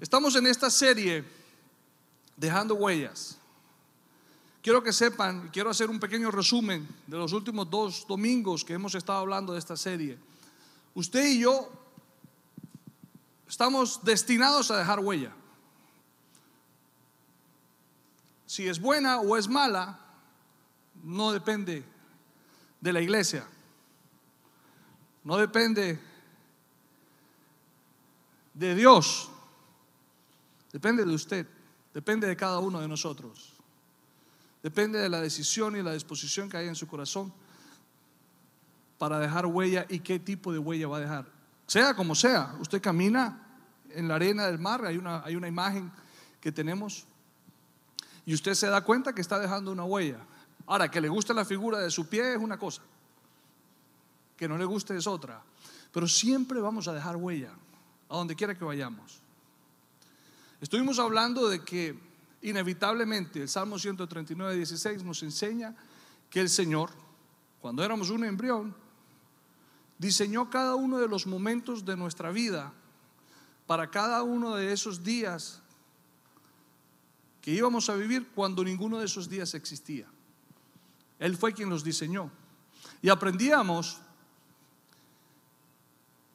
Estamos en esta serie dejando huellas. Quiero que sepan, quiero hacer un pequeño resumen de los últimos dos domingos que hemos estado hablando de esta serie. Usted y yo estamos destinados a dejar huella. Si es buena o es mala, no depende de la iglesia. No depende de Dios. Depende de usted. Depende de cada uno de nosotros. Depende de la decisión y la disposición que hay en su corazón para dejar huella y qué tipo de huella va a dejar. Sea como sea, usted camina en la arena del mar, hay una, hay una imagen que tenemos y usted se da cuenta que está dejando una huella. Ahora, que le guste la figura de su pie es una cosa, que no le guste es otra, pero siempre vamos a dejar huella a donde quiera que vayamos. Estuvimos hablando de que inevitablemente el Salmo 139, 16 nos enseña que el Señor, cuando éramos un embrión, diseñó cada uno de los momentos de nuestra vida para cada uno de esos días que íbamos a vivir cuando ninguno de esos días existía. Él fue quien los diseñó. Y aprendíamos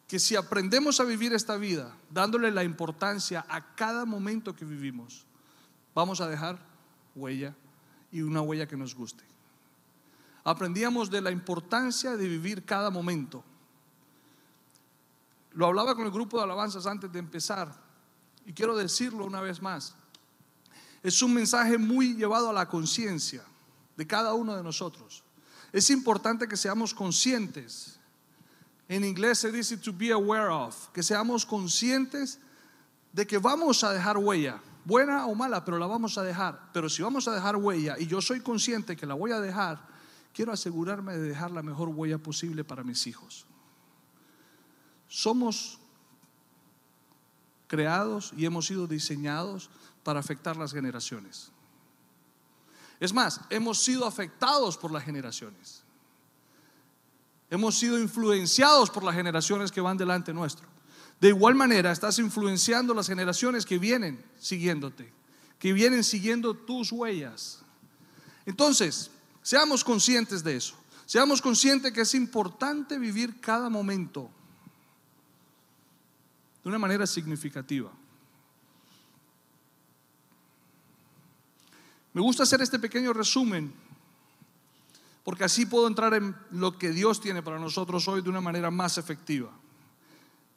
que si aprendemos a vivir esta vida dándole la importancia a cada momento que vivimos, vamos a dejar huella y una huella que nos guste. Aprendíamos de la importancia de vivir cada momento. Lo hablaba con el grupo de alabanzas antes de empezar y quiero decirlo una vez más. Es un mensaje muy llevado a la conciencia de cada uno de nosotros. Es importante que seamos conscientes. En inglés se dice to be aware of, que seamos conscientes de que vamos a dejar huella, buena o mala, pero la vamos a dejar. Pero si vamos a dejar huella y yo soy consciente que la voy a dejar, quiero asegurarme de dejar la mejor huella posible para mis hijos. Somos creados y hemos sido diseñados para afectar las generaciones. Es más, hemos sido afectados por las generaciones. Hemos sido influenciados por las generaciones que van delante nuestro. De igual manera, estás influenciando las generaciones que vienen siguiéndote, que vienen siguiendo tus huellas. Entonces, seamos conscientes de eso. Seamos conscientes que es importante vivir cada momento de una manera significativa. Me gusta hacer este pequeño resumen porque así puedo entrar en lo que Dios tiene para nosotros hoy de una manera más efectiva.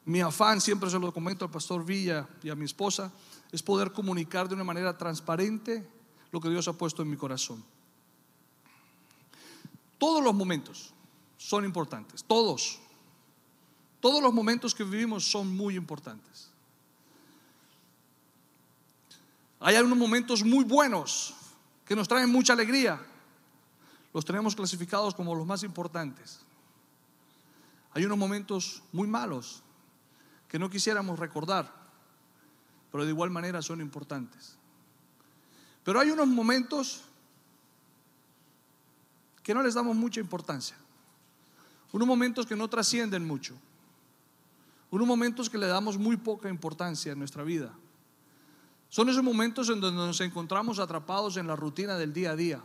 Mi afán, siempre se lo comento al pastor Villa y a mi esposa, es poder comunicar de una manera transparente lo que Dios ha puesto en mi corazón. Todos los momentos son importantes, todos. Todos los momentos que vivimos son muy importantes. Hay algunos momentos muy buenos que nos traen mucha alegría. Los tenemos clasificados como los más importantes. Hay unos momentos muy malos que no quisiéramos recordar, pero de igual manera son importantes. Pero hay unos momentos que no les damos mucha importancia. Unos momentos que no trascienden mucho. Unos momentos que le damos muy poca importancia en nuestra vida. Son esos momentos en donde nos encontramos atrapados en la rutina del día a día,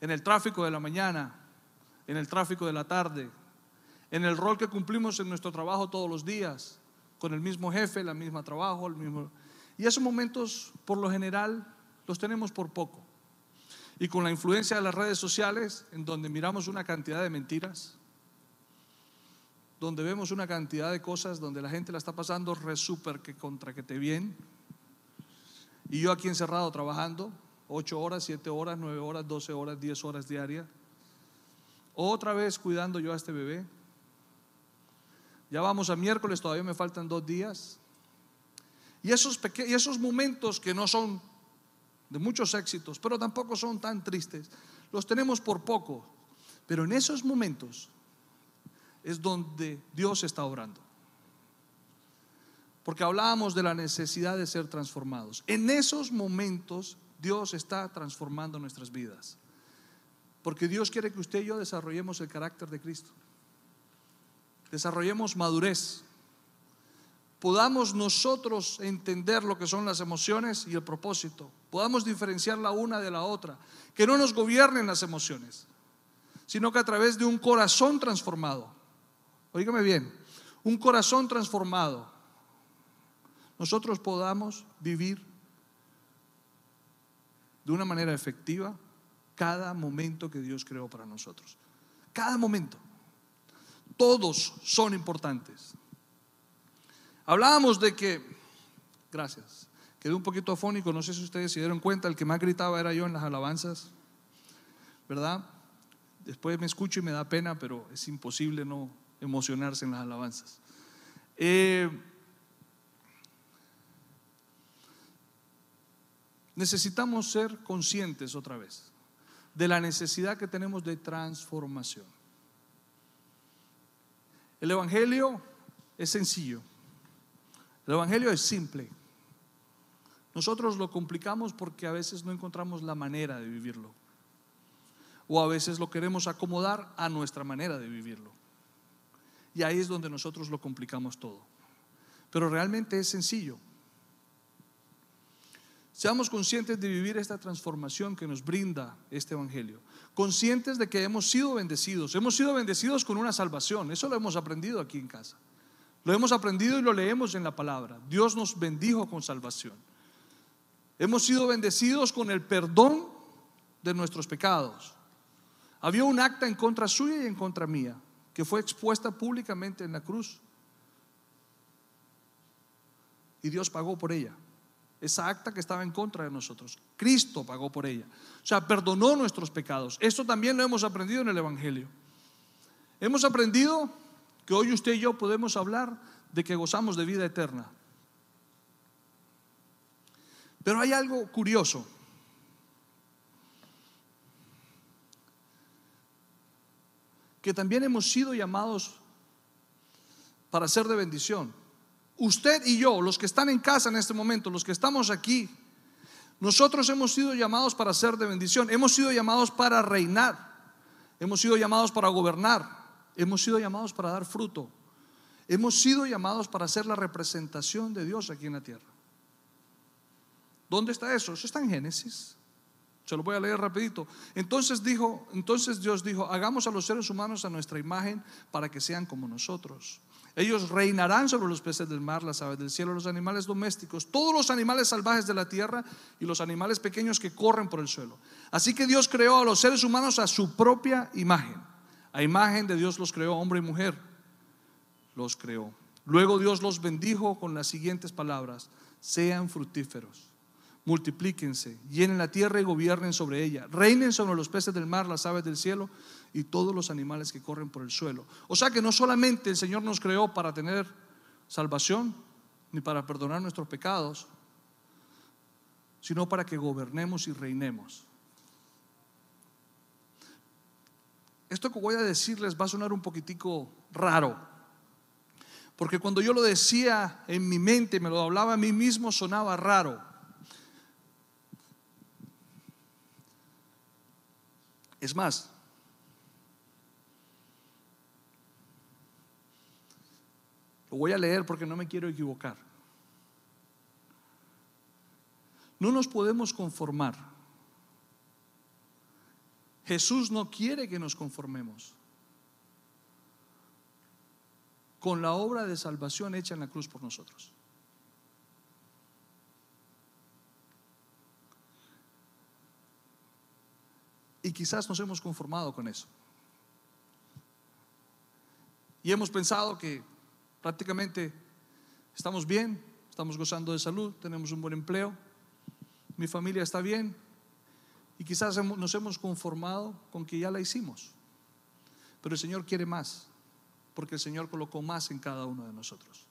en el tráfico de la mañana, en el tráfico de la tarde, en el rol que cumplimos en nuestro trabajo todos los días, con el mismo jefe, la misma trabajo, el mismo... Y esos momentos, por lo general, los tenemos por poco. Y con la influencia de las redes sociales, en donde miramos una cantidad de mentiras, donde vemos una cantidad de cosas donde la gente la está pasando re súper que contra que te bien, y yo aquí encerrado trabajando, 8 horas, 7 horas, 9 horas, 12 horas, 10 horas diarias. Otra vez cuidando yo a este bebé. Ya vamos a miércoles, todavía me faltan dos días. Y esos, y esos momentos que no son de muchos éxitos, pero tampoco son tan tristes, los tenemos por poco. Pero en esos momentos es donde Dios está obrando porque hablábamos de la necesidad de ser transformados. En esos momentos Dios está transformando nuestras vidas, porque Dios quiere que usted y yo desarrollemos el carácter de Cristo, desarrollemos madurez, podamos nosotros entender lo que son las emociones y el propósito, podamos diferenciar la una de la otra, que no nos gobiernen las emociones, sino que a través de un corazón transformado, oígame bien, un corazón transformado, nosotros podamos vivir de una manera efectiva cada momento que Dios creó para nosotros. Cada momento. Todos son importantes. Hablábamos de que, gracias, quedé un poquito afónico, no sé si ustedes se dieron cuenta, el que más gritaba era yo en las alabanzas, ¿verdad? Después me escucho y me da pena, pero es imposible no emocionarse en las alabanzas. Eh, necesitamos ser conscientes otra vez de la necesidad que tenemos de transformación. El Evangelio es sencillo. El Evangelio es simple. Nosotros lo complicamos porque a veces no encontramos la manera de vivirlo. O a veces lo queremos acomodar a nuestra manera de vivirlo. Y ahí es donde nosotros lo complicamos todo. Pero realmente es sencillo. Seamos conscientes de vivir esta transformación que nos brinda este Evangelio. Conscientes de que hemos sido bendecidos. Hemos sido bendecidos con una salvación. Eso lo hemos aprendido aquí en casa. Lo hemos aprendido y lo leemos en la palabra. Dios nos bendijo con salvación. Hemos sido bendecidos con el perdón de nuestros pecados. Había un acta en contra suya y en contra mía que fue expuesta públicamente en la cruz. Y Dios pagó por ella. Esa acta que estaba en contra de nosotros. Cristo pagó por ella. O sea, perdonó nuestros pecados. Esto también lo hemos aprendido en el Evangelio. Hemos aprendido que hoy usted y yo podemos hablar de que gozamos de vida eterna. Pero hay algo curioso. Que también hemos sido llamados para ser de bendición. Usted y yo, los que están en casa en este momento, los que estamos aquí, nosotros hemos sido llamados para ser de bendición. Hemos sido llamados para reinar. Hemos sido llamados para gobernar. Hemos sido llamados para dar fruto. Hemos sido llamados para ser la representación de Dios aquí en la tierra. ¿Dónde está eso? Eso está en Génesis. Se lo voy a leer rapidito. Entonces dijo, entonces Dios dijo, hagamos a los seres humanos a nuestra imagen para que sean como nosotros. Ellos reinarán sobre los peces del mar, las aves del cielo, los animales domésticos, todos los animales salvajes de la tierra y los animales pequeños que corren por el suelo. Así que Dios creó a los seres humanos a su propia imagen. A imagen de Dios los creó, hombre y mujer, los creó. Luego Dios los bendijo con las siguientes palabras, sean fructíferos, multiplíquense, llenen la tierra y gobiernen sobre ella, reinen sobre los peces del mar, las aves del cielo y todos los animales que corren por el suelo. O sea que no solamente el Señor nos creó para tener salvación, ni para perdonar nuestros pecados, sino para que gobernemos y reinemos. Esto que voy a decirles va a sonar un poquitico raro, porque cuando yo lo decía en mi mente, me lo hablaba a mí mismo, sonaba raro. Es más, lo voy a leer porque no me quiero equivocar. No nos podemos conformar Jesús no quiere que nos conformemos con la obra de salvación hecha en la cruz por nosotros. Y quizás nos hemos conformado con eso. Y hemos pensado que prácticamente estamos bien, estamos gozando de salud, tenemos un buen empleo, mi familia está bien, y quizás nos hemos conformado con que ya la hicimos. Pero el Señor quiere más, porque el Señor colocó más en cada uno de nosotros.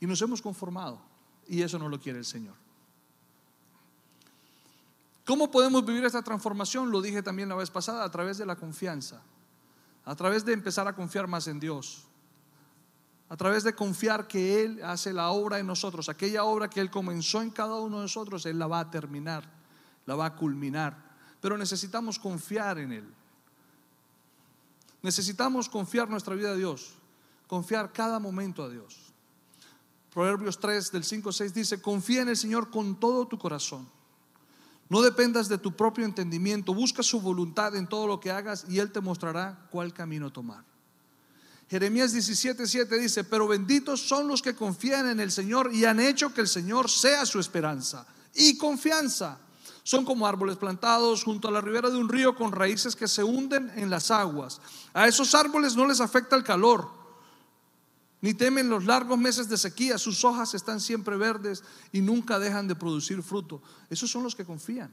Y nos hemos conformado, y eso no lo quiere el Señor. ¿Cómo podemos vivir esta transformación? Lo dije también la vez pasada, a través de la confianza, a través de empezar a confiar más en Dios, a través de confiar que Él hace la obra en nosotros, aquella obra que Él comenzó en cada uno de nosotros, Él la va a terminar, la va a culminar. Pero necesitamos confiar en Él. Necesitamos confiar nuestra vida a Dios. confiar cada momento a Dios. Proverbios 3 del 5 al 6 dice, confía en el Señor con todo tu corazón. No dependas de tu propio entendimiento, busca su voluntad en todo lo que hagas y Él te mostrará cuál camino tomar. Jeremías 17:7 dice, pero benditos son los que confían en el Señor y han hecho que el Señor sea su esperanza y confianza. Son como árboles plantados junto a la ribera de un río con raíces que se hunden en las aguas. A esos árboles no les afecta el calor, ni temen los largos meses de sequía. Sus hojas están siempre verdes y nunca dejan de producir fruto. Esos son los que confían,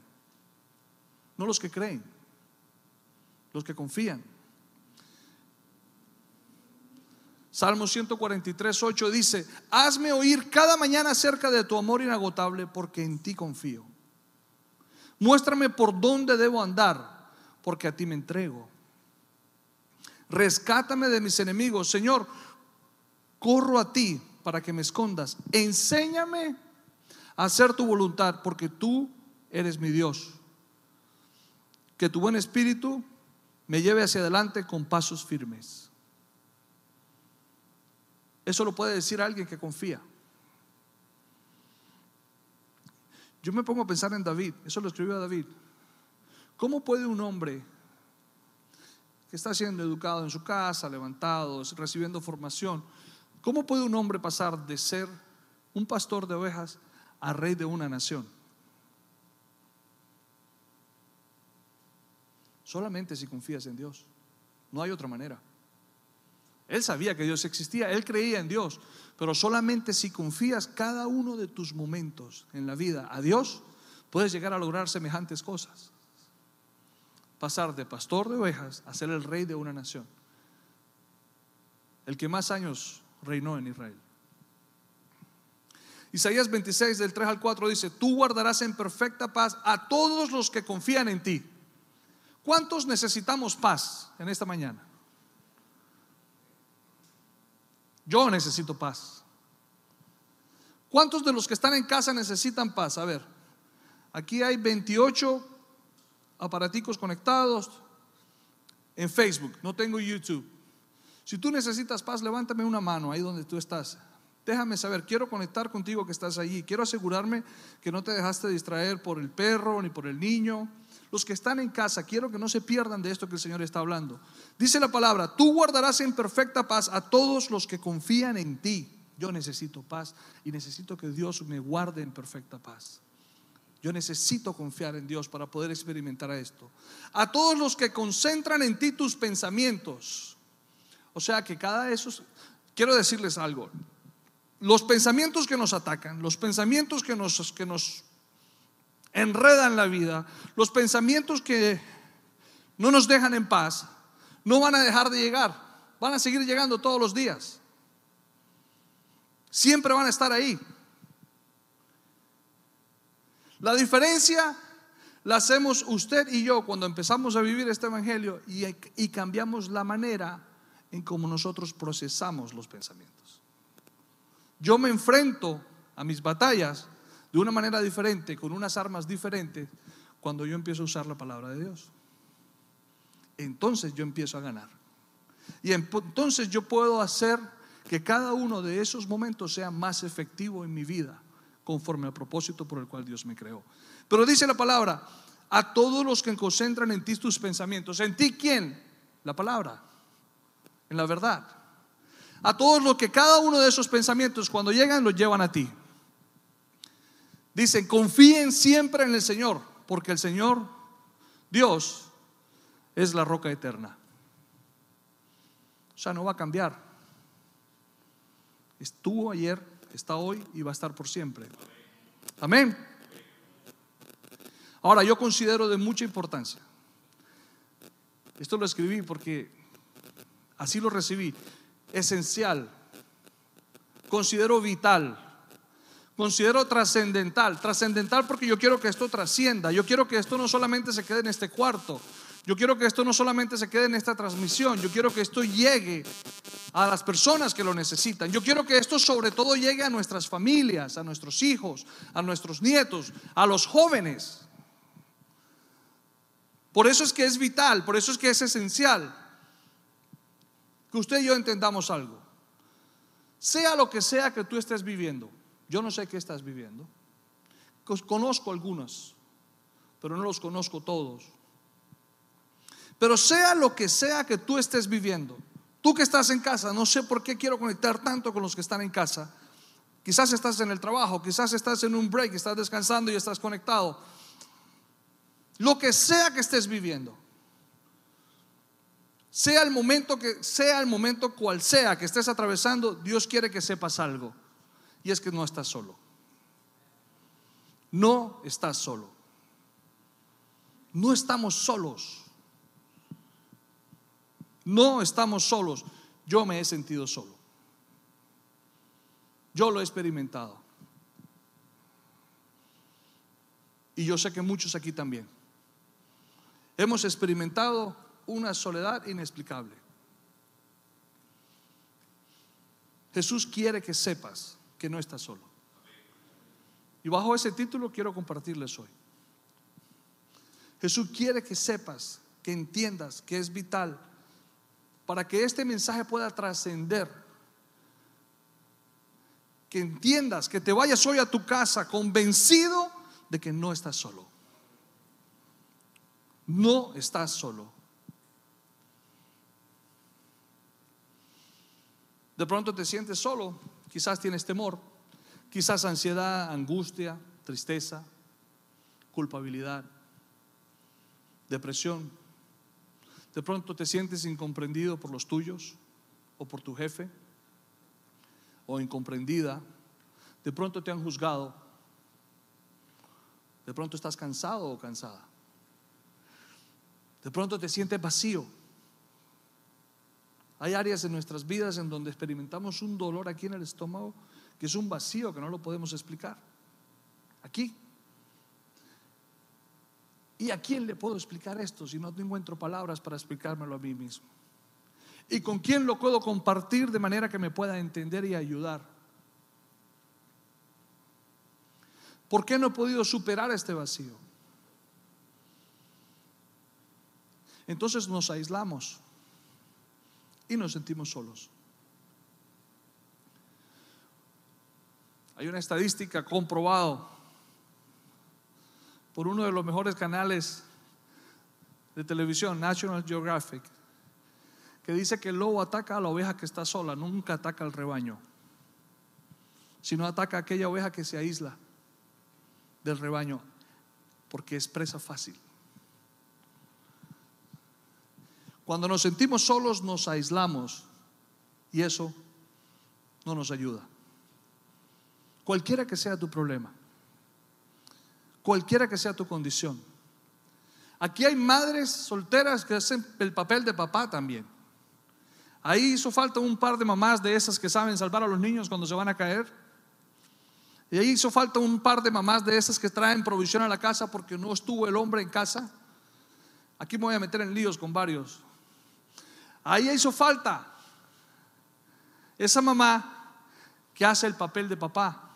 no los que creen, los que confían. Salmo 143, 8 dice, hazme oír cada mañana acerca de tu amor inagotable porque en ti confío. Muéstrame por dónde debo andar, porque a ti me entrego. Rescátame de mis enemigos. Señor, corro a ti para que me escondas. Enséñame a hacer tu voluntad, porque tú eres mi Dios. Que tu buen espíritu me lleve hacia adelante con pasos firmes. Eso lo puede decir alguien que confía. Yo me pongo a pensar en David, eso lo escribió David. ¿Cómo puede un hombre que está siendo educado en su casa, levantado, recibiendo formación, cómo puede un hombre pasar de ser un pastor de ovejas a rey de una nación? Solamente si confías en Dios. No hay otra manera. Él sabía que Dios existía, él creía en Dios, pero solamente si confías cada uno de tus momentos en la vida a Dios, puedes llegar a lograr semejantes cosas. Pasar de pastor de ovejas a ser el rey de una nación. El que más años reinó en Israel. Isaías 26 del 3 al 4 dice, tú guardarás en perfecta paz a todos los que confían en ti. ¿Cuántos necesitamos paz en esta mañana? Yo necesito paz. ¿Cuántos de los que están en casa necesitan paz? A ver, aquí hay 28 aparaticos conectados en Facebook, no tengo YouTube. Si tú necesitas paz, levántame una mano ahí donde tú estás. Déjame saber, quiero conectar contigo que estás allí. Quiero asegurarme que no te dejaste distraer por el perro ni por el niño los que están en casa, quiero que no se pierdan de esto que el Señor está hablando. Dice la palabra, tú guardarás en perfecta paz a todos los que confían en ti. Yo necesito paz y necesito que Dios me guarde en perfecta paz. Yo necesito confiar en Dios para poder experimentar esto. A todos los que concentran en ti tus pensamientos. O sea que cada de esos, quiero decirles algo, los pensamientos que nos atacan, los pensamientos que nos, que nos enredan la vida, los pensamientos que no nos dejan en paz, no van a dejar de llegar, van a seguir llegando todos los días. Siempre van a estar ahí. La diferencia la hacemos usted y yo cuando empezamos a vivir este Evangelio y, y cambiamos la manera en cómo nosotros procesamos los pensamientos. Yo me enfrento a mis batallas de una manera diferente, con unas armas diferentes, cuando yo empiezo a usar la palabra de Dios. Entonces yo empiezo a ganar. Y entonces yo puedo hacer que cada uno de esos momentos sea más efectivo en mi vida, conforme al propósito por el cual Dios me creó. Pero dice la palabra, a todos los que concentran en ti tus pensamientos. ¿En ti quién? La palabra, en la verdad. A todos los que cada uno de esos pensamientos cuando llegan los llevan a ti. Dicen, confíen siempre en el Señor, porque el Señor, Dios, es la roca eterna. O sea, no va a cambiar. Estuvo ayer, está hoy y va a estar por siempre. Amén. Ahora, yo considero de mucha importancia. Esto lo escribí porque así lo recibí. Esencial. Considero vital considero trascendental. Trascendental porque yo quiero que esto trascienda. Yo quiero que esto no solamente se quede en este cuarto. Yo quiero que esto no solamente se quede en esta transmisión. Yo quiero que esto llegue a las personas que lo necesitan. Yo quiero que esto sobre todo llegue a nuestras familias, a nuestros hijos, a nuestros nietos, a los jóvenes. Por eso es que es vital, por eso es que es esencial que usted y yo entendamos algo. Sea lo que sea que tú estés viviendo, yo no sé qué estás viviendo. Conozco algunos, pero no los conozco todos. Pero sea lo que sea que tú estés viviendo, tú que estás en casa, no sé por qué quiero conectar tanto con los que están en casa. Quizás estás en el trabajo, quizás estás en un break, estás descansando y estás conectado. Lo que sea que estés viviendo, sea el momento que sea el momento cual sea que estés atravesando, Dios quiere que sepas algo. Y es que no estás solo. No estás solo. No estamos solos. No estamos solos. Yo me he sentido solo. Yo lo he experimentado. Y yo sé que muchos aquí también. Hemos experimentado una soledad inexplicable. Jesús quiere que sepas que no estás solo. Y bajo ese título quiero compartirles hoy. Jesús quiere que sepas, que entiendas que es vital para que este mensaje pueda trascender. Que entiendas, que te vayas hoy a tu casa convencido de que no estás solo. No estás solo. De pronto te sientes solo, quizás tienes temor, quizás ansiedad, angustia, tristeza, culpabilidad, depresión. De pronto te sientes incomprendido por los tuyos o por tu jefe o incomprendida. De pronto te han juzgado. De pronto estás cansado o cansada. De pronto te sientes vacío. Hay áreas en nuestras vidas en donde experimentamos un dolor aquí en el estómago que es un vacío que no lo podemos explicar. Aquí. ¿Y a quién le puedo explicar esto si no encuentro palabras para explicármelo a mí mismo? ¿Y con quién lo puedo compartir de manera que me pueda entender y ayudar? ¿Por qué no he podido superar este vacío? Entonces nos aislamos y nos sentimos solos. Hay una estadística comprobado por uno de los mejores canales de televisión, National Geographic, que dice que el lobo ataca a la oveja que está sola, nunca ataca al rebaño, sino ataca a aquella oveja que se aísla del rebaño, porque es presa fácil. Cuando nos sentimos solos nos aislamos y eso no nos ayuda. Cualquiera que sea tu problema, cualquiera que sea tu condición. Aquí hay madres solteras que hacen el papel de papá también. Ahí hizo falta un par de mamás de esas que saben salvar a los niños cuando se van a caer. Y ahí hizo falta un par de mamás de esas que traen provisión a la casa porque no estuvo el hombre en casa. Aquí me voy a meter en líos con varios. Ahí hizo falta esa mamá que hace el papel de papá,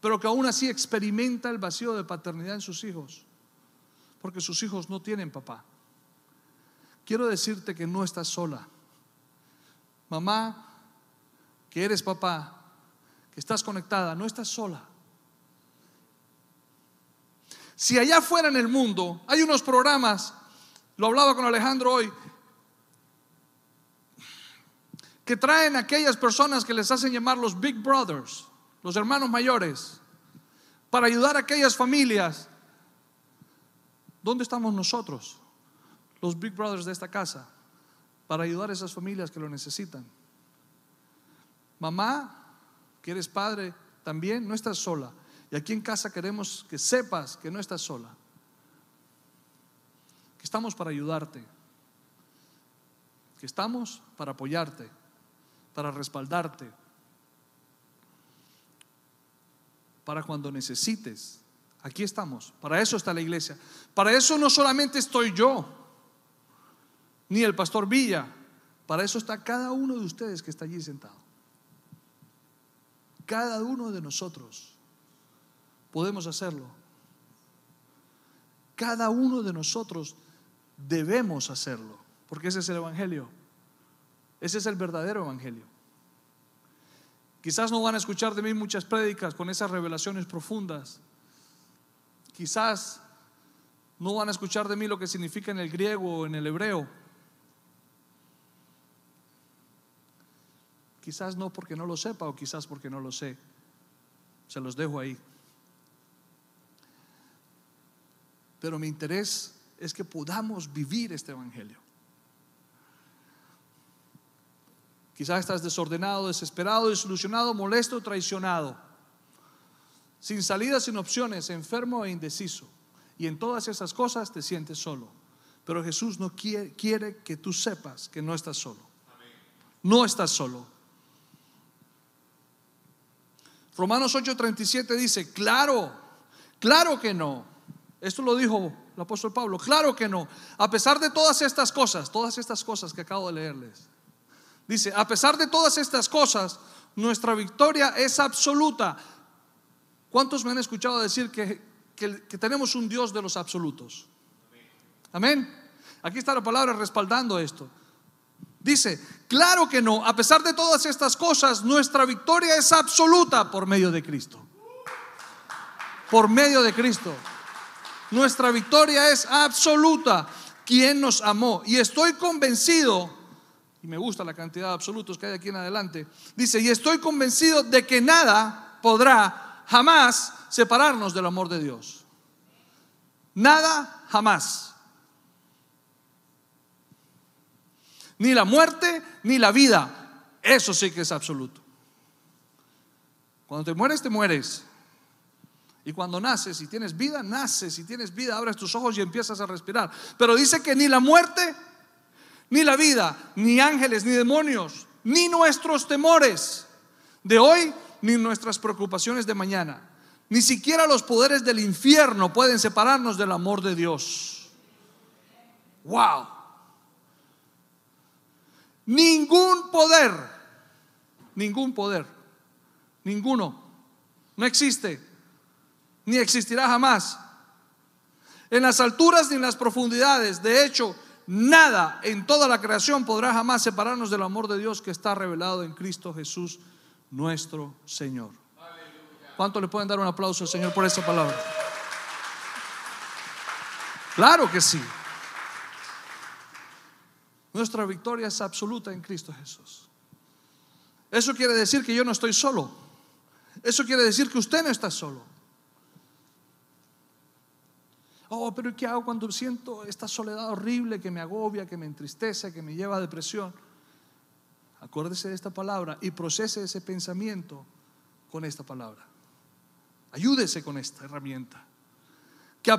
pero que aún así experimenta el vacío de paternidad en sus hijos, porque sus hijos no tienen papá. Quiero decirte que no estás sola. Mamá, que eres papá, que estás conectada, no estás sola. Si allá afuera en el mundo hay unos programas lo hablaba con Alejandro hoy. Que traen aquellas personas que les hacen llamar los Big Brothers, los hermanos mayores, para ayudar a aquellas familias. ¿Dónde estamos nosotros, los Big Brothers de esta casa, para ayudar a esas familias que lo necesitan? Mamá, que eres padre, también no estás sola. Y aquí en casa queremos que sepas que no estás sola que estamos para ayudarte, que estamos para apoyarte, para respaldarte, para cuando necesites. Aquí estamos, para eso está la iglesia. Para eso no solamente estoy yo, ni el pastor Villa, para eso está cada uno de ustedes que está allí sentado. Cada uno de nosotros podemos hacerlo. Cada uno de nosotros debemos hacerlo, porque ese es el Evangelio. Ese es el verdadero evangelio. Quizás no van a escuchar de mí muchas prédicas con esas revelaciones profundas. Quizás no van a escuchar de mí lo que significa en el griego o en el hebreo. Quizás no porque no lo sepa o quizás porque no lo sé. Se los dejo ahí. Pero mi interés es que podamos vivir este Evangelio. Quizás estás desordenado, desesperado, desilusionado, molesto, traicionado, sin salida, sin opciones, enfermo e indeciso. Y en todas esas cosas te sientes solo. Pero Jesús no quiere, quiere que tú sepas que no estás solo. No estás solo. Romanos 8:37 dice, claro, claro que no. Esto lo dijo el apóstol Pablo, claro que no. A pesar de todas estas cosas, todas estas cosas que acabo de leerles, dice, a pesar de todas estas cosas, nuestra victoria es absoluta. ¿Cuántos me han escuchado decir que, que, tenemos un Dios de los absolutos? Amén. Aquí está la palabra respaldando esto. Dice, claro que no, a pesar de todas estas cosas, nuestra victoria es absoluta por medio de Cristo. Por medio de Cristo. Nuestra victoria es absoluta. Quien nos amó. Y estoy convencido, y me gusta la cantidad de absolutos que hay aquí en adelante, dice, y estoy convencido de que nada podrá jamás separarnos del amor de Dios. Nada jamás. ni la muerte, ni la vida. Eso sí que es absoluto. Cuando te mueres, te mueres. Y cuando naces y tienes vida, naces y tienes vida, abres tus ojos y empiezas a respirar. Pero dice que ni la muerte, ni la vida, ni ángeles, ni demonios, ni nuestros temores de hoy, ni nuestras preocupaciones de mañana, ni siquiera los poderes del infierno pueden separarnos del amor de Dios. Wow. Ningún poder, ningún poder, ninguno, no existe, ni existirá jamás. En las alturas ni en las profundidades, de hecho, nada en toda la creación podrá jamás separarnos del amor de Dios que está revelado en Cristo Jesús, nuestro Señor. ¿Cuánto le pueden dar un aplauso al Señor por esa palabra? Claro que sí. Nuestra victoria es absoluta en Cristo Jesús. Eso quiere decir que yo no estoy solo. Eso quiere decir que usted no está solo. Oh, pero ¿qué hago cuando siento esta soledad horrible que me agobia, que me entristece, que me lleva a depresión? Acuérdese de esta palabra y procese ese pensamiento con esta palabra. Ayúdese con esta herramienta. Que,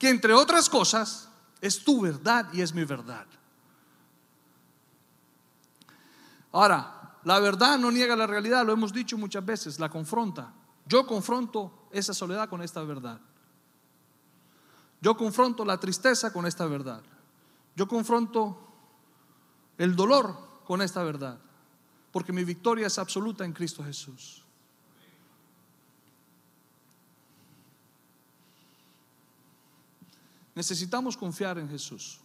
que entre otras cosas es tu verdad y es mi verdad. Ahora, la verdad no niega la realidad, lo hemos dicho muchas veces, la confronta. Yo confronto esa soledad con esta verdad. Yo confronto la tristeza con esta verdad. Yo confronto el dolor con esta verdad. Porque mi victoria es absoluta en Cristo Jesús. Necesitamos confiar en Jesús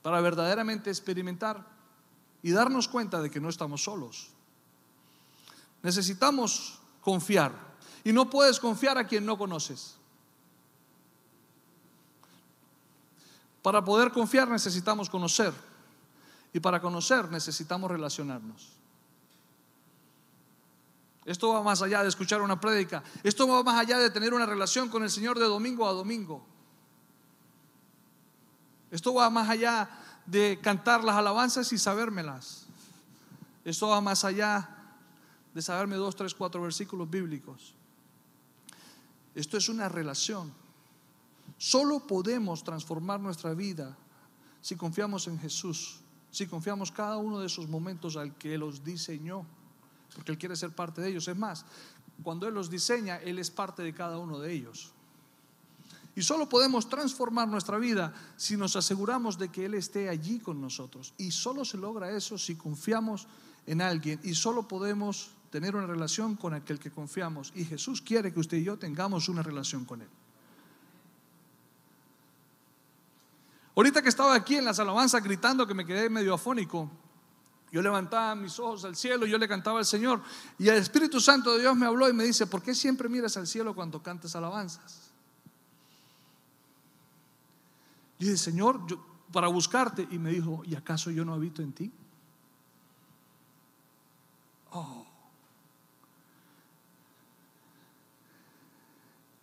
para verdaderamente experimentar y darnos cuenta de que no estamos solos. Necesitamos confiar. Y no puedes confiar a quien no conoces. Para poder confiar necesitamos conocer. Y para conocer necesitamos relacionarnos. Esto va más allá de escuchar una prédica. Esto va más allá de tener una relación con el Señor de domingo a domingo. Esto va más allá de cantar las alabanzas y sabérmelas. Esto va más allá de saberme dos, tres, cuatro versículos bíblicos. Esto es una relación. Solo podemos transformar nuestra vida si confiamos en Jesús, si confiamos cada uno de esos momentos al que los diseñó, porque Él quiere ser parte de ellos. Es más, cuando Él los diseña, Él es parte de cada uno de ellos. Y solo podemos transformar nuestra vida si nos aseguramos de que Él esté allí con nosotros. Y solo se logra eso si confiamos en alguien. Y solo podemos tener una relación con aquel que confiamos. Y Jesús quiere que usted y yo tengamos una relación con Él. Ahorita que estaba aquí en las alabanzas gritando que me quedé medio afónico, yo levantaba mis ojos al cielo, yo le cantaba al Señor y el Espíritu Santo de Dios me habló y me dice, ¿por qué siempre miras al cielo cuando cantas alabanzas? Yo dije, Señor, para buscarte. Y me dijo, ¿y acaso yo no habito en ti? Oh.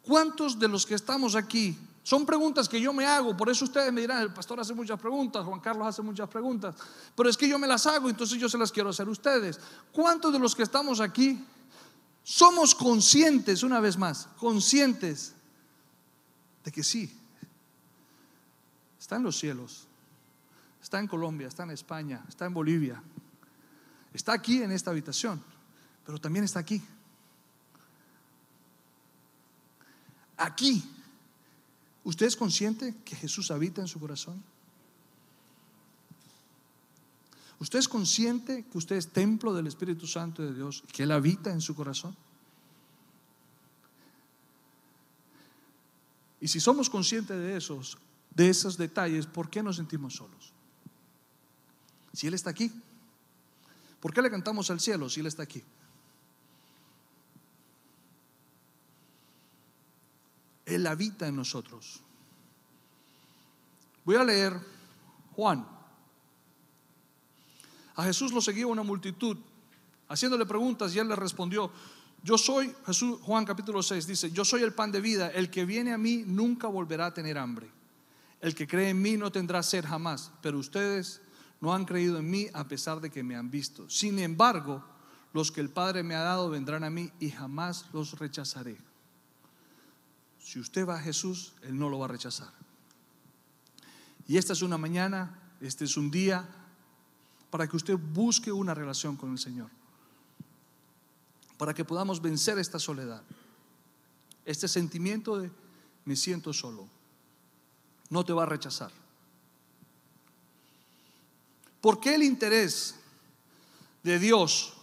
¿Cuántos de los que estamos aquí? Son preguntas que yo me hago, por eso ustedes me dirán, el pastor hace muchas preguntas, Juan Carlos hace muchas preguntas, pero es que yo me las hago, entonces yo se las quiero hacer a ustedes. ¿Cuántos de los que estamos aquí somos conscientes, una vez más, conscientes de que sí, está en los cielos, está en Colombia, está en España, está en Bolivia, está aquí en esta habitación, pero también está aquí. Aquí, ¿usted es consciente que Jesús habita en su corazón? ¿Usted es consciente que usted es templo del Espíritu Santo de Dios y que Él habita en su corazón? Y si somos conscientes de esos, de esos detalles, ¿por qué nos sentimos solos? Si Él está aquí, ¿por qué le cantamos al cielo si Él está aquí? Él habita en nosotros. Voy a leer Juan. A Jesús lo seguía una multitud haciéndole preguntas y él le respondió, yo soy, Jesús, Juan capítulo 6 dice, yo soy el pan de vida, el que viene a mí nunca volverá a tener hambre. El que cree en mí no tendrá sed jamás, pero ustedes no han creído en mí a pesar de que me han visto. Sin embargo, los que el Padre me ha dado vendrán a mí y jamás los rechazaré. Si usted va a Jesús, Él no lo va a rechazar. Y esta es una mañana, este es un día para que usted busque una relación con el Señor. Para que podamos vencer esta soledad. Este sentimiento de me siento solo. No te va a rechazar. ¿Por qué el interés de Dios?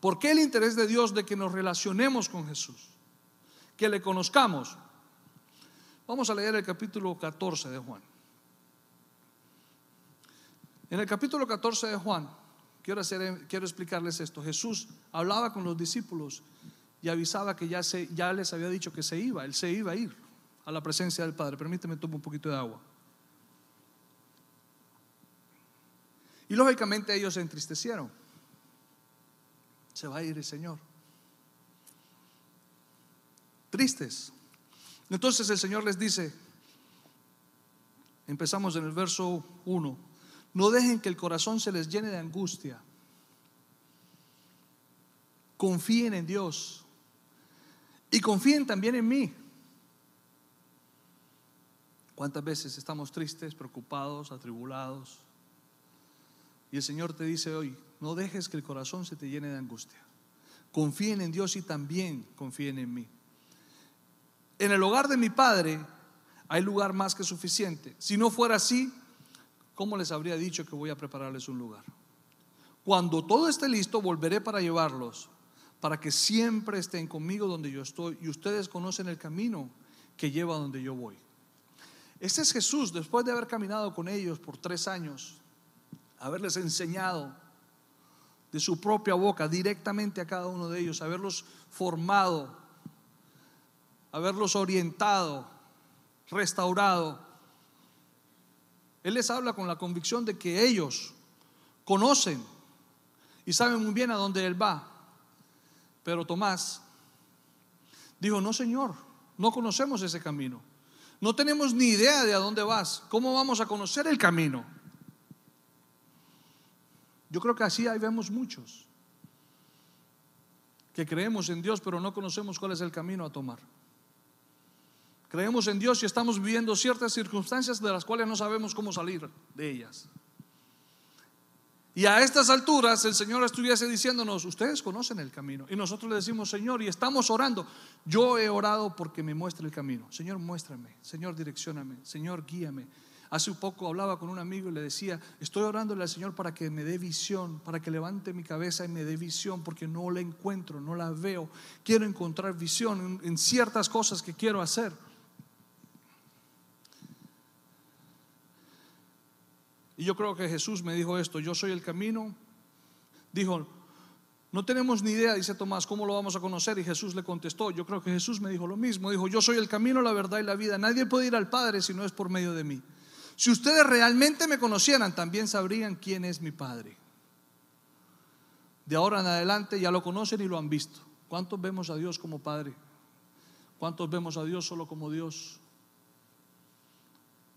¿Por qué el interés de Dios de que nos relacionemos con Jesús? Que le conozcamos. Vamos a leer el capítulo 14 de Juan. En el capítulo 14 de Juan, quiero, explicarles esto. Jesús hablaba con los discípulos y avisaba que ya, ya les había dicho que se iba, él se iba a ir a la presencia del Padre. Permíteme tomar un poquito de agua. Y lógicamente ellos se entristecieron. Se va a ir el Señor. Tristes. Entonces el Señor les dice, empezamos en el verso 1, no dejen que el corazón se les llene de angustia. Confíen en Dios y confíen también en mí. ¿Cuántas veces estamos tristes, preocupados, atribulados? Y el Señor te dice hoy, no dejes que el corazón se te llene de angustia. Confíen en Dios y también confíen en mí. En el hogar de mi Padre hay lugar más que suficiente. Si no fuera así, ¿cómo les habría dicho que voy a prepararles un lugar? Cuando todo esté listo, volveré para llevarlos, para que siempre estén conmigo donde yo estoy y ustedes conocen el camino que lleva donde yo voy. Este es Jesús, después de haber caminado con ellos por tres años, haberles enseñado de su propia boca directamente a cada uno de ellos, haberlos formado, haberlos orientado, restaurado. Él les habla con la convicción de que ellos conocen y saben muy bien a dónde Él va. Pero Tomás dijo, no Señor, no conocemos ese camino. No tenemos ni idea de a dónde vas. ¿Cómo vamos a conocer el camino? Yo creo que así ahí vemos muchos que creemos en Dios, pero no conocemos cuál es el camino a tomar. Creemos en Dios y estamos viviendo ciertas circunstancias de las cuales no sabemos cómo salir de ellas. Y a estas alturas el Señor estuviese diciéndonos, ustedes conocen el camino. Y nosotros le decimos, Señor, y estamos orando. Yo he orado porque me muestre el camino. Señor, muéstrame. Señor, direccioname. Señor, guíame. Hace un poco hablaba con un amigo y le decía, estoy orándole al Señor para que me dé visión, para que levante mi cabeza y me dé visión, porque no la encuentro, no la veo. Quiero encontrar visión en, ciertas cosas que quiero hacer. Y yo creo que Jesús me dijo esto, yo soy el camino. Dijo, no tenemos ni idea, dice Tomás, cómo lo vamos a conocer. Y Jesús le contestó, yo creo que Jesús me dijo lo mismo. Dijo, yo soy el camino, la verdad y la vida. Nadie puede ir al Padre si no es por medio de mí. Si ustedes realmente me conocieran, también sabrían quién es mi Padre. De ahora en adelante ya lo conocen y lo han visto. ¿Cuántos vemos a Dios como Padre? ¿Cuántos vemos a Dios solo como Dios?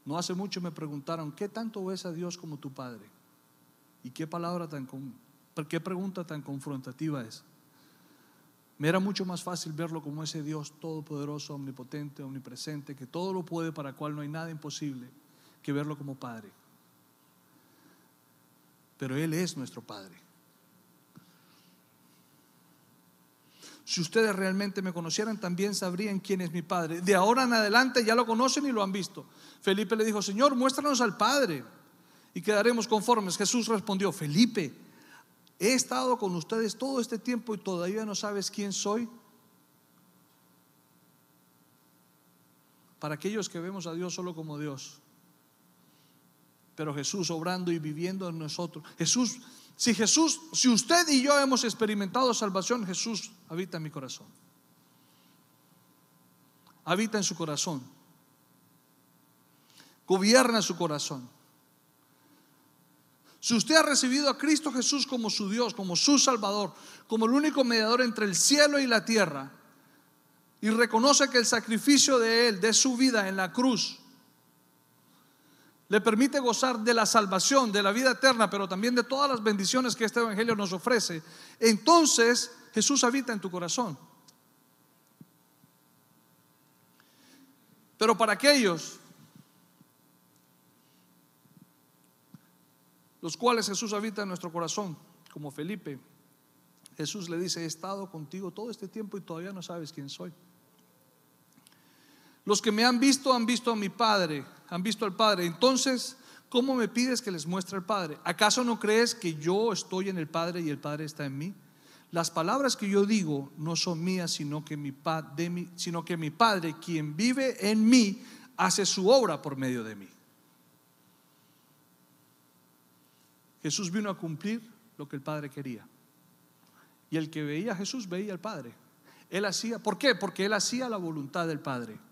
No hace mucho me preguntaron, ¿qué tanto ves a Dios como tu Padre? ¿Y qué palabra tan, qué pregunta tan confrontativa es? Me era mucho más fácil verlo como ese Dios todopoderoso, omnipotente, omnipresente, que todo lo puede, para cual no hay nada imposible, que verlo como Padre. Pero Él es nuestro Padre. Si ustedes realmente me conocieran, también sabrían quién es mi Padre. De ahora en adelante ya lo conocen y lo han visto. Felipe le dijo, Señor, muéstranos al Padre y quedaremos conformes. Jesús respondió, Felipe, he estado con ustedes todo este tiempo y todavía no sabes quién soy. Para aquellos que vemos a Dios solo como Dios, pero Jesús obrando y viviendo en nosotros. Jesús si Jesús, si usted y yo hemos experimentado salvación, Jesús habita en mi corazón. Habita en su corazón. Gobierna su corazón. Si usted ha recibido a Cristo Jesús como su Dios, como su Salvador, como el único mediador entre el cielo y la tierra, y reconoce que el sacrificio de Él, de su vida en la cruz, le permite gozar de la salvación, de la vida eterna, pero también de todas las bendiciones que este Evangelio nos ofrece, entonces Jesús habita en tu corazón. Pero para aquellos los cuales Jesús habita en nuestro corazón, como Felipe, Jesús le dice, he estado contigo todo este tiempo y todavía no sabes quién soy. Los que me han visto han visto a mi Padre, han visto al Padre. Entonces, ¿cómo me pides que les muestre al Padre? ¿Acaso no crees que yo estoy en el Padre y el Padre está en mí? Las palabras que yo digo no son mías, sino que mi, sino que mi Padre, quien vive en mí, hace su obra por medio de mí. Jesús vino a cumplir lo que el Padre quería. Y el que veía a Jesús veía al Padre. Él hacía, ¿por qué? Porque él hacía la voluntad del Padre.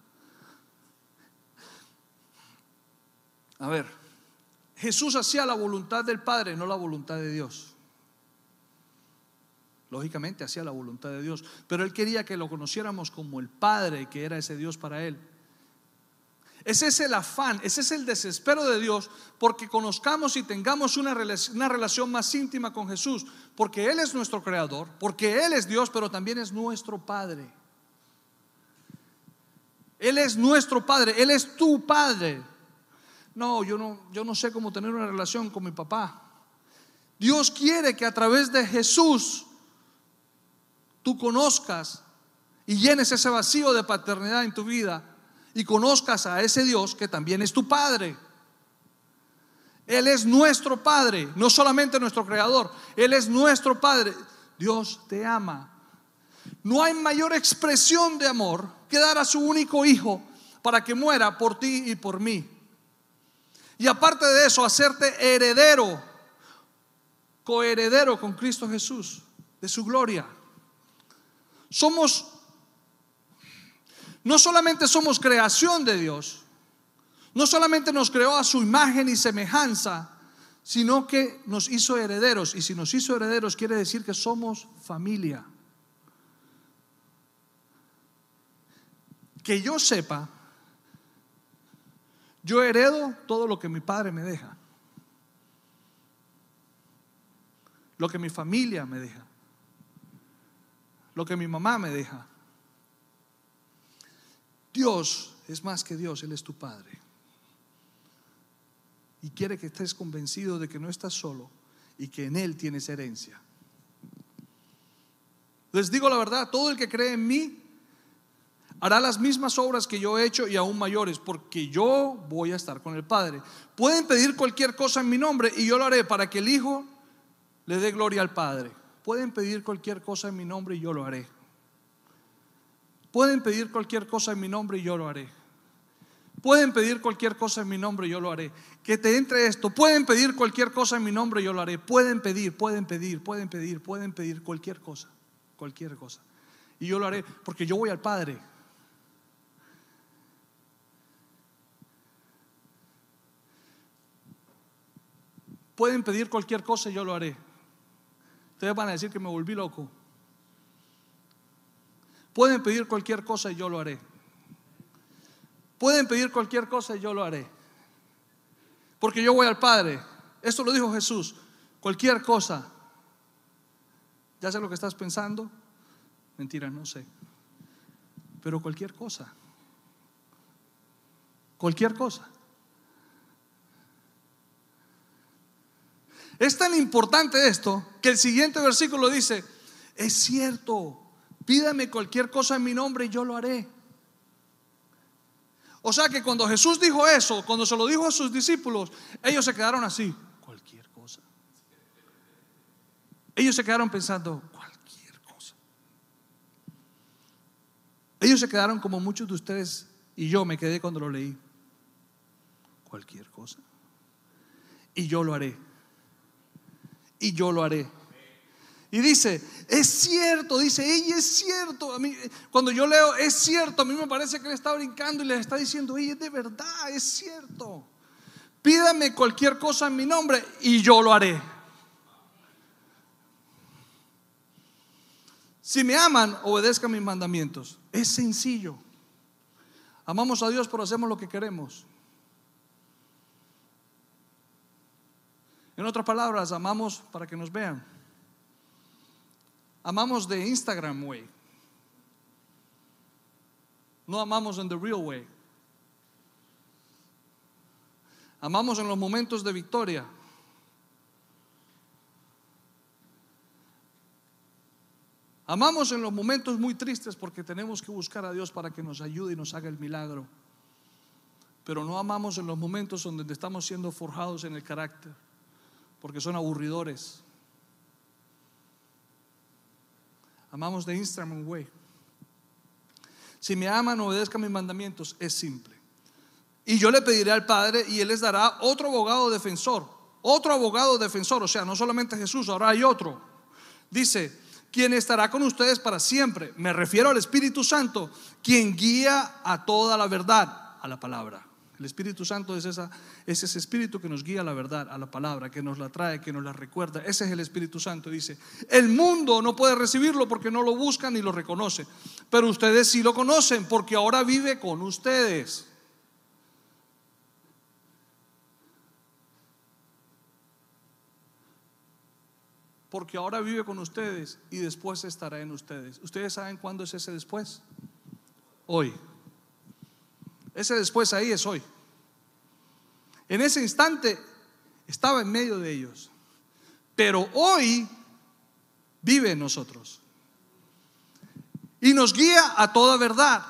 A ver, Jesús hacía la voluntad del Padre, no la voluntad de Dios. Lógicamente hacía la voluntad de Dios, pero él quería que lo conociéramos como el Padre, que era ese Dios para él. Ese es el afán, ese es el desespero de Dios porque conozcamos y tengamos una relación, una relación más íntima con Jesús, porque Él es nuestro creador, porque Él es Dios, pero también es nuestro Padre. Él es nuestro Padre, Él es tu Padre no, yo no, yo no sé cómo tener una relación con mi papá. Dios quiere que a través de Jesús tú conozcas y llenes ese vacío de paternidad en tu vida y conozcas a ese Dios que también es tu Padre. Él es nuestro Padre, no solamente nuestro Creador, Él es nuestro Padre. Dios te ama. No hay mayor expresión de amor que dar a su único Hijo para que muera por ti y por mí. Y aparte de eso, hacerte heredero, coheredero con Cristo Jesús, de su gloria. Somos, no solamente somos creación de Dios, no solamente nos creó a su imagen y semejanza, sino que nos hizo herederos. Y si nos hizo herederos quiere decir que somos familia. Que yo sepa, yo heredo todo lo que mi padre me deja. Lo que mi familia me deja. Lo que mi mamá me deja. Dios es más que Dios, Él es tu Padre. Y quiere que estés convencido de que no estás solo y que en Él tienes herencia. Les digo la verdad, todo el que cree en mí hará las mismas obras que yo he hecho y aún mayores, porque yo voy a estar con el Padre. Pueden pedir cualquier cosa en mi nombre y yo lo haré para que el Hijo le dé gloria al Padre. Pueden pedir cualquier cosa en mi nombre y yo lo haré. Pueden pedir cualquier cosa en mi nombre y yo lo haré. Pueden pedir cualquier cosa en mi nombre, yo lo haré. Que te entre esto. Pueden pedir cualquier cosa en mi nombre, yo lo haré. Pueden pedir, pueden pedir, pueden pedir, pueden pedir cualquier cosa. Cualquier cosa. Y yo lo haré porque yo voy al Padre. Pueden pedir cualquier cosa y yo lo haré. Ustedes van a decir que me volví loco. Pueden pedir cualquier cosa y yo lo haré. Pueden pedir cualquier cosa y yo lo haré. Porque yo voy al Padre. Esto lo dijo Jesús. Cualquier cosa. ¿Ya sé lo que estás pensando? Mentira, no sé. Pero cualquier cosa. Cualquier cosa. Es tan importante esto que el siguiente versículo dice, es cierto, pídame cualquier cosa en mi nombre y yo lo haré. O sea que cuando Jesús dijo eso, cuando se lo dijo a sus discípulos, ellos se quedaron así, cualquier cosa. Ellos se quedaron pensando, cualquier cosa. Ellos se quedaron como muchos de ustedes y yo me quedé cuando lo leí. Cualquier cosa. Y yo lo haré y yo lo haré. Y dice, es cierto, dice, ella es cierto. A mí, cuando yo leo, es cierto, a mí me parece que le está brincando y le está diciendo, ella es de verdad, es cierto. Pídame cualquier cosa en mi nombre y yo lo haré. Si me aman, obedezcan mis mandamientos. Es sencillo. Amamos a Dios, pero hacemos lo que queremos. En otras palabras, amamos para que nos vean. Amamos de Instagram way. No amamos en the real way. Amamos en los momentos de victoria. Amamos en los momentos muy tristes porque tenemos que buscar a Dios para que nos ayude y nos haga el milagro. Pero no amamos en los momentos donde estamos siendo forjados en el carácter porque son aburridores. Amamos de Instagram Way. Si me aman, obedezcan mis mandamientos. Es simple. Y yo le pediré al Padre y Él les dará otro abogado defensor. Otro abogado defensor. O sea, no solamente Jesús, ahora hay otro. Dice, quien estará con ustedes para siempre. Me refiero al Espíritu Santo, quien guía a toda la verdad, a la palabra. El Espíritu Santo es, esa, ese espíritu que nos guía a la verdad, a la palabra, que nos la trae, que nos la recuerda. Ese es el Espíritu Santo. Dice, el mundo no puede recibirlo porque no lo buscan ni lo reconoce. Pero ustedes sí lo conocen porque ahora vive con ustedes. Porque ahora vive con ustedes y después estará en ustedes. ¿Ustedes saben cuándo es ese después? Hoy. Ese después ahí es hoy. En ese instante estaba en medio de ellos. Pero hoy vive en nosotros. Y nos guía a toda verdad.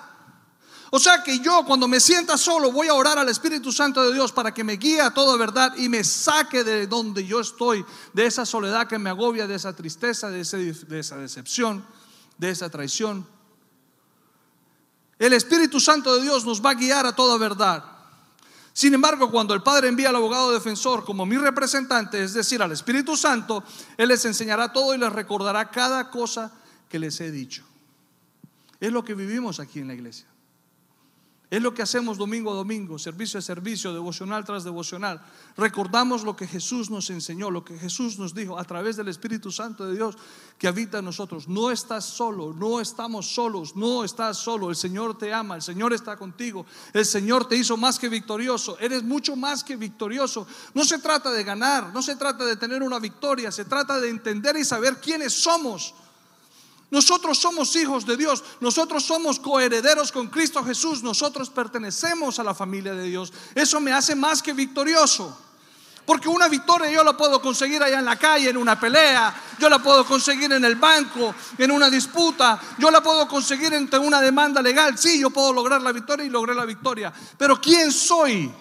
O sea que yo cuando me sienta solo voy a orar al Espíritu Santo de Dios para que me guíe a toda verdad y me saque de donde yo estoy, de esa soledad que me agobia, de esa tristeza, de, de esa decepción, de esa traición. El Espíritu Santo de Dios nos va a guiar a toda verdad. Sin embargo, cuando el Padre envía al abogado defensor como mi representante, es decir, al Espíritu Santo, Él les enseñará todo y les recordará cada cosa que les he dicho. Es lo que vivimos aquí en la iglesia. Es lo que hacemos domingo a domingo, servicio a servicio, devocional tras devocional. Recordamos lo que Jesús nos enseñó, lo que Jesús nos dijo a través del Espíritu Santo de Dios que habita en nosotros. No estás solo, no estamos solos, no estás solo. El Señor te ama, el Señor está contigo. El Señor te hizo más que victorioso. Eres mucho más que victorioso. No se trata de ganar, no se trata de tener una victoria, se trata de entender y saber quiénes somos nosotros somos hijos de Dios, nosotros somos coherederos con Cristo Jesús, nosotros pertenecemos a la familia de Dios. Eso me hace más que victorioso. Porque una victoria yo la puedo conseguir allá en la calle, en una pelea, yo la puedo conseguir en el banco, en una disputa, yo la puedo conseguir entre una demanda legal. Sí, yo puedo lograr la victoria y logré la victoria. Pero ¿quién soy?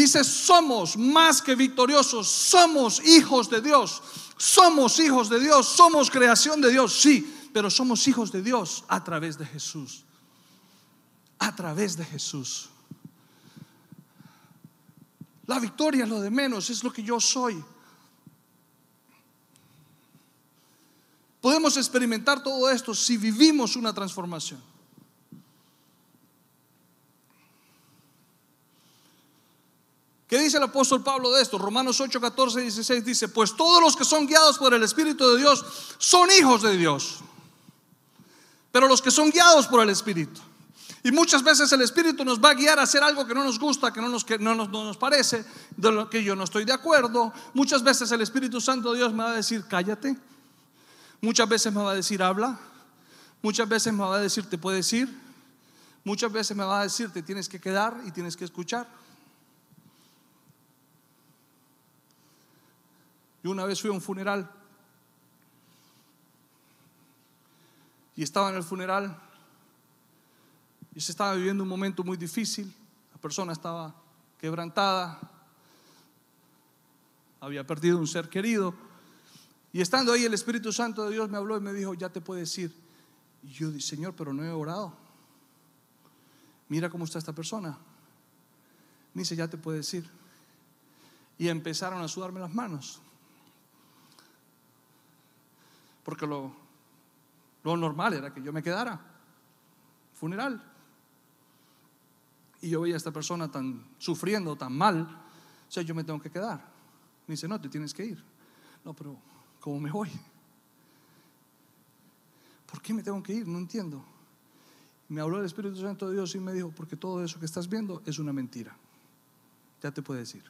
Dice, somos más que victoriosos, somos hijos de Dios. Somos hijos de Dios, somos creación de Dios, sí, pero somos hijos de Dios a través de Jesús. a través de Jesús. La victoria es lo de menos, es lo que yo soy. Podemos experimentar todo esto si vivimos una transformación. ¿Qué dice el apóstol Pablo de esto? Romanos 8, 14, 16 dice, pues todos los que son guiados por el Espíritu de Dios son hijos de Dios. Pero los que son guiados por el Espíritu. Y muchas veces el Espíritu nos va a guiar a hacer algo que no nos gusta, que no nos, que no nos, no nos parece, de lo que yo no estoy de acuerdo. Muchas veces el Espíritu Santo Dios me va a decir, cállate. Muchas veces me va a decir, habla. Muchas veces me va a decir, te puedes ir. Muchas veces me va a decir, te tienes que quedar y tienes que escuchar. Yo una vez fui a un funeral y estaba en el funeral y se estaba viviendo un momento muy difícil. La persona estaba quebrantada, había perdido un ser querido. Y estando ahí, el Espíritu Santo de Dios me habló y me dijo: Ya te puedes ir. Y yo dije: Señor, pero no he orado. Mira cómo está esta persona. Me dice: Ya te puedes ir. Y empezaron a sudarme las manos. Porque lo, lo normal era que yo me quedara. Funeral. Y yo veía a esta persona tan sufriendo, tan mal. O sea, yo me tengo que quedar. Me dice, no, te tienes que ir. No, pero ¿cómo me voy? ¿Por qué me tengo que ir? No entiendo. Me habló el Espíritu Santo de Dios y me dijo, porque todo eso que estás viendo es una mentira. Ya te puedes ir.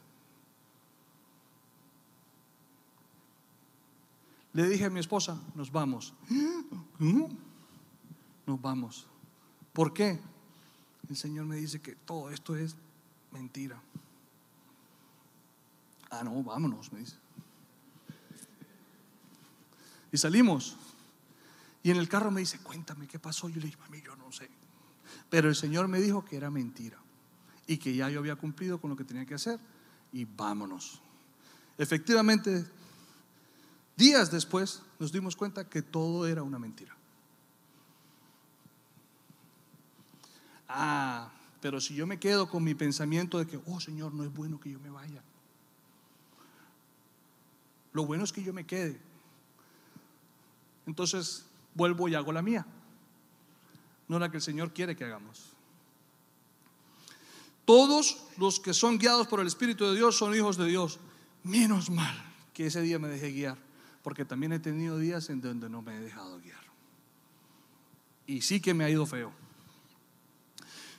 Le dije a mi esposa, nos vamos. Nos vamos. ¿Por qué? El Señor me dice que todo esto es mentira. Ah, no, vámonos, me dice. Y salimos. Y en el carro me dice, cuéntame qué pasó. Yo le dije, mami, yo no sé. Pero el Señor me dijo que era mentira. Y que ya yo había cumplido con lo que tenía que hacer. Y vámonos. Efectivamente, días después nos dimos cuenta que todo era una mentira. Ah, pero si yo me quedo con mi pensamiento de que, oh Señor, no es bueno que yo me vaya. Lo bueno es que yo me quede. Entonces vuelvo y hago la mía. No la que el Señor quiere que hagamos. Todos los que son guiados por el Espíritu de Dios son hijos de Dios. Menos mal que ese día me dejé guiar, porque también he tenido días en donde no me he dejado guiar. Y sí que me ha ido feo.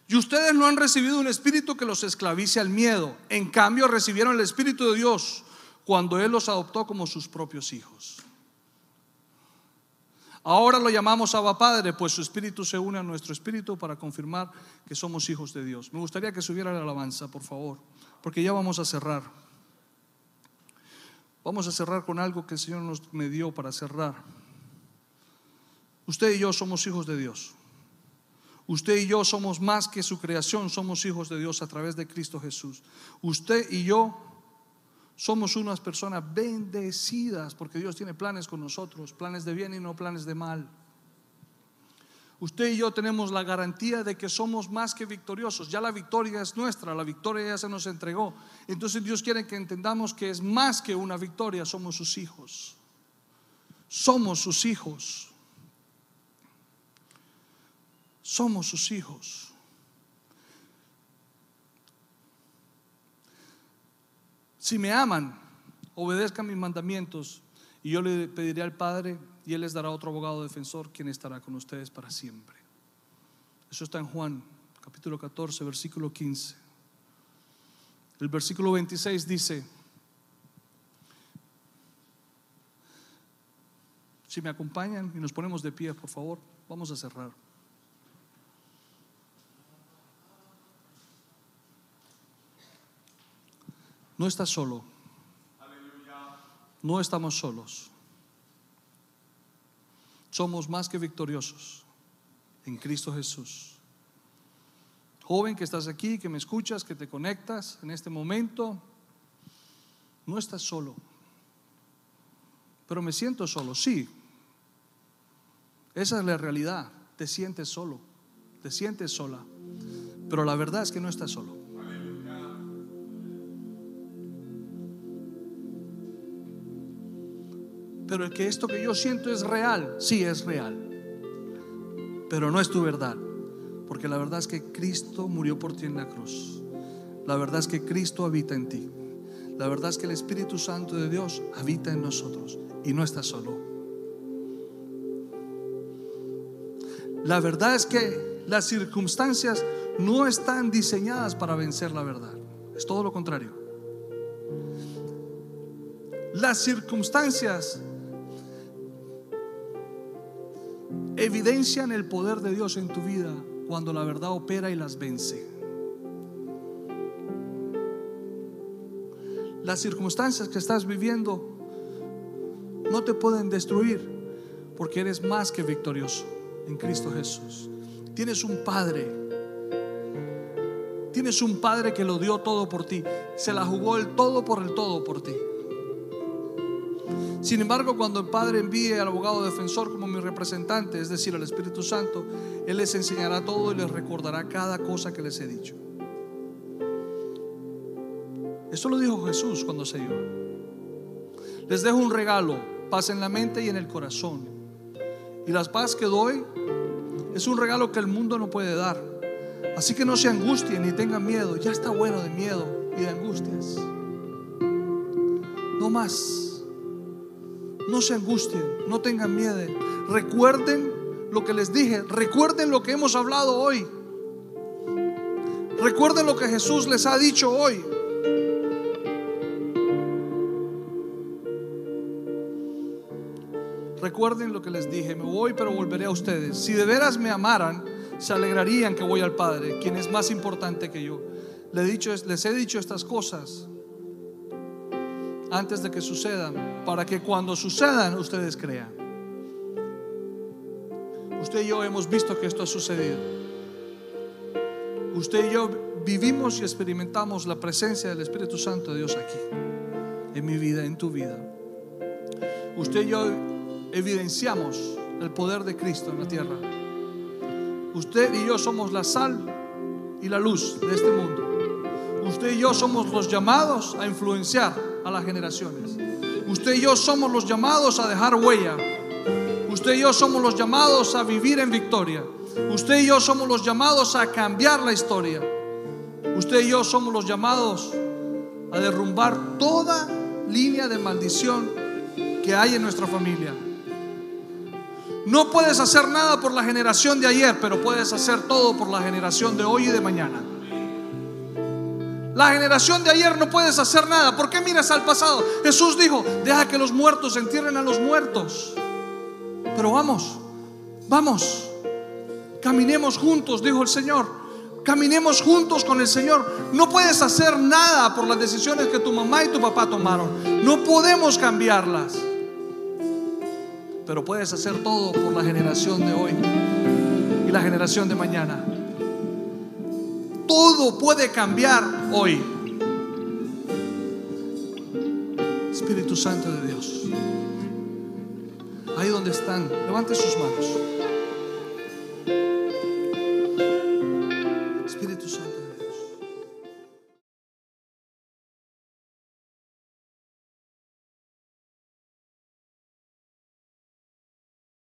Y ustedes no han recibido un espíritu que los esclavice al miedo. En cambio, recibieron el Espíritu de Dios cuando Él los adoptó como sus propios hijos. Ahora lo llamamos Abba Padre, pues su espíritu se une a nuestro espíritu para confirmar que somos hijos de Dios. Me gustaría que subiera la alabanza, por favor, porque ya vamos a cerrar. Vamos a cerrar con algo que el Señor nos me dio para cerrar. Usted y yo somos hijos de Dios. Usted y yo somos más que su creación, somos hijos de Dios a través de Cristo Jesús. Usted y yo somos unas personas bendecidas porque Dios tiene planes con nosotros, planes de bien y no planes de mal. Usted y yo tenemos la garantía de que somos más que victoriosos. Ya la victoria es nuestra, la victoria ya se nos entregó. Entonces Dios quiere que entendamos que es más que una victoria, somos sus hijos. Somos sus hijos. Somos sus hijos. Si me aman, obedezcan mis mandamientos y yo le pediré al Padre y Él les dará otro abogado defensor quien estará con ustedes para siempre. Eso está en Juan capítulo 14, versículo 15. El versículo 26 dice, si me acompañan y nos ponemos de pie, por favor, vamos a cerrar. No estás solo. No estamos solos. Somos más que victoriosos en Cristo Jesús. Joven que estás aquí, que me escuchas, que te conectas en este momento, no estás solo. Pero me siento solo, sí. Esa es la realidad. Te sientes solo, te sientes sola. Pero la verdad es que no está solo. Pero que esto que yo siento es real, sí es real. Pero no es tu verdad. Porque la verdad es que Cristo murió por ti en la cruz. La verdad es que Cristo habita en ti. La verdad es que el Espíritu Santo de Dios habita en nosotros y no está solo. La verdad es que las circunstancias no están diseñadas para vencer la verdad. Es todo lo contrario. Las circunstancias evidencian el poder de Dios en tu vida cuando la verdad opera y las vence. Las circunstancias que estás viviendo no te pueden destruir porque eres más que victorioso en Cristo Jesús. Tienes un Padre. Tienes un Padre que lo dio todo por ti. Se la jugó el todo por el todo por ti. Sin embargo, cuando el Padre envíe al abogado defensor como mi representante, es decir, al Espíritu Santo, Él les enseñará todo y les recordará cada cosa que les he dicho. Esto lo dijo Jesús cuando se dio. Les dejo un regalo, paz en la mente y en el corazón. Y la paz que doy es un regalo que el mundo no puede dar. Así que no se angustien ni tengan miedo. Ya está bueno de miedo y de angustias. No más. No se angustien, no tengan miedo. Recuerden lo que les dije. Recuerden lo que hemos hablado hoy. Recuerden lo que Jesús les ha dicho hoy. Recuerden lo que les dije, me voy pero volveré a ustedes. Si de veras me amaran, se alegrarían que voy al Padre, quien es más importante que yo. Les he dicho, estas cosas antes de que sucedan, para que cuando sucedan ustedes crean. Usted y yo hemos visto que esto ha sucedido. Usted y yo vivimos y experimentamos la presencia del Espíritu Santo de Dios aquí, en mi vida, en tu vida. Usted y yo evidenciamos el poder de Cristo en la tierra. Usted y yo somos la sal y la luz de este mundo. Usted y yo somos los llamados a influenciar a las generaciones. Usted y yo somos los llamados a dejar huella. Usted y yo somos los llamados a vivir en victoria. Usted y yo somos los llamados a cambiar la historia. Usted y yo somos los llamados a derrumbar toda línea de maldición que hay en nuestra familia. No puedes hacer nada por la generación de ayer, pero puedes hacer todo por la generación de hoy y de mañana. La generación de ayer no puedes hacer nada. ¿Por qué miras al pasado? Jesús dijo, deja que los muertos entierren a los muertos. Pero vamos, vamos, caminemos juntos, dijo el Señor. Caminemos juntos con el Señor. No puedes hacer nada por las decisiones que tu mamá y tu papá tomaron. No podemos cambiarlas pero puedes hacer todo por la generación de hoy y la generación de mañana todo puede cambiar hoy. Espíritu Santo de Dios, ahí donde están, levante sus manos.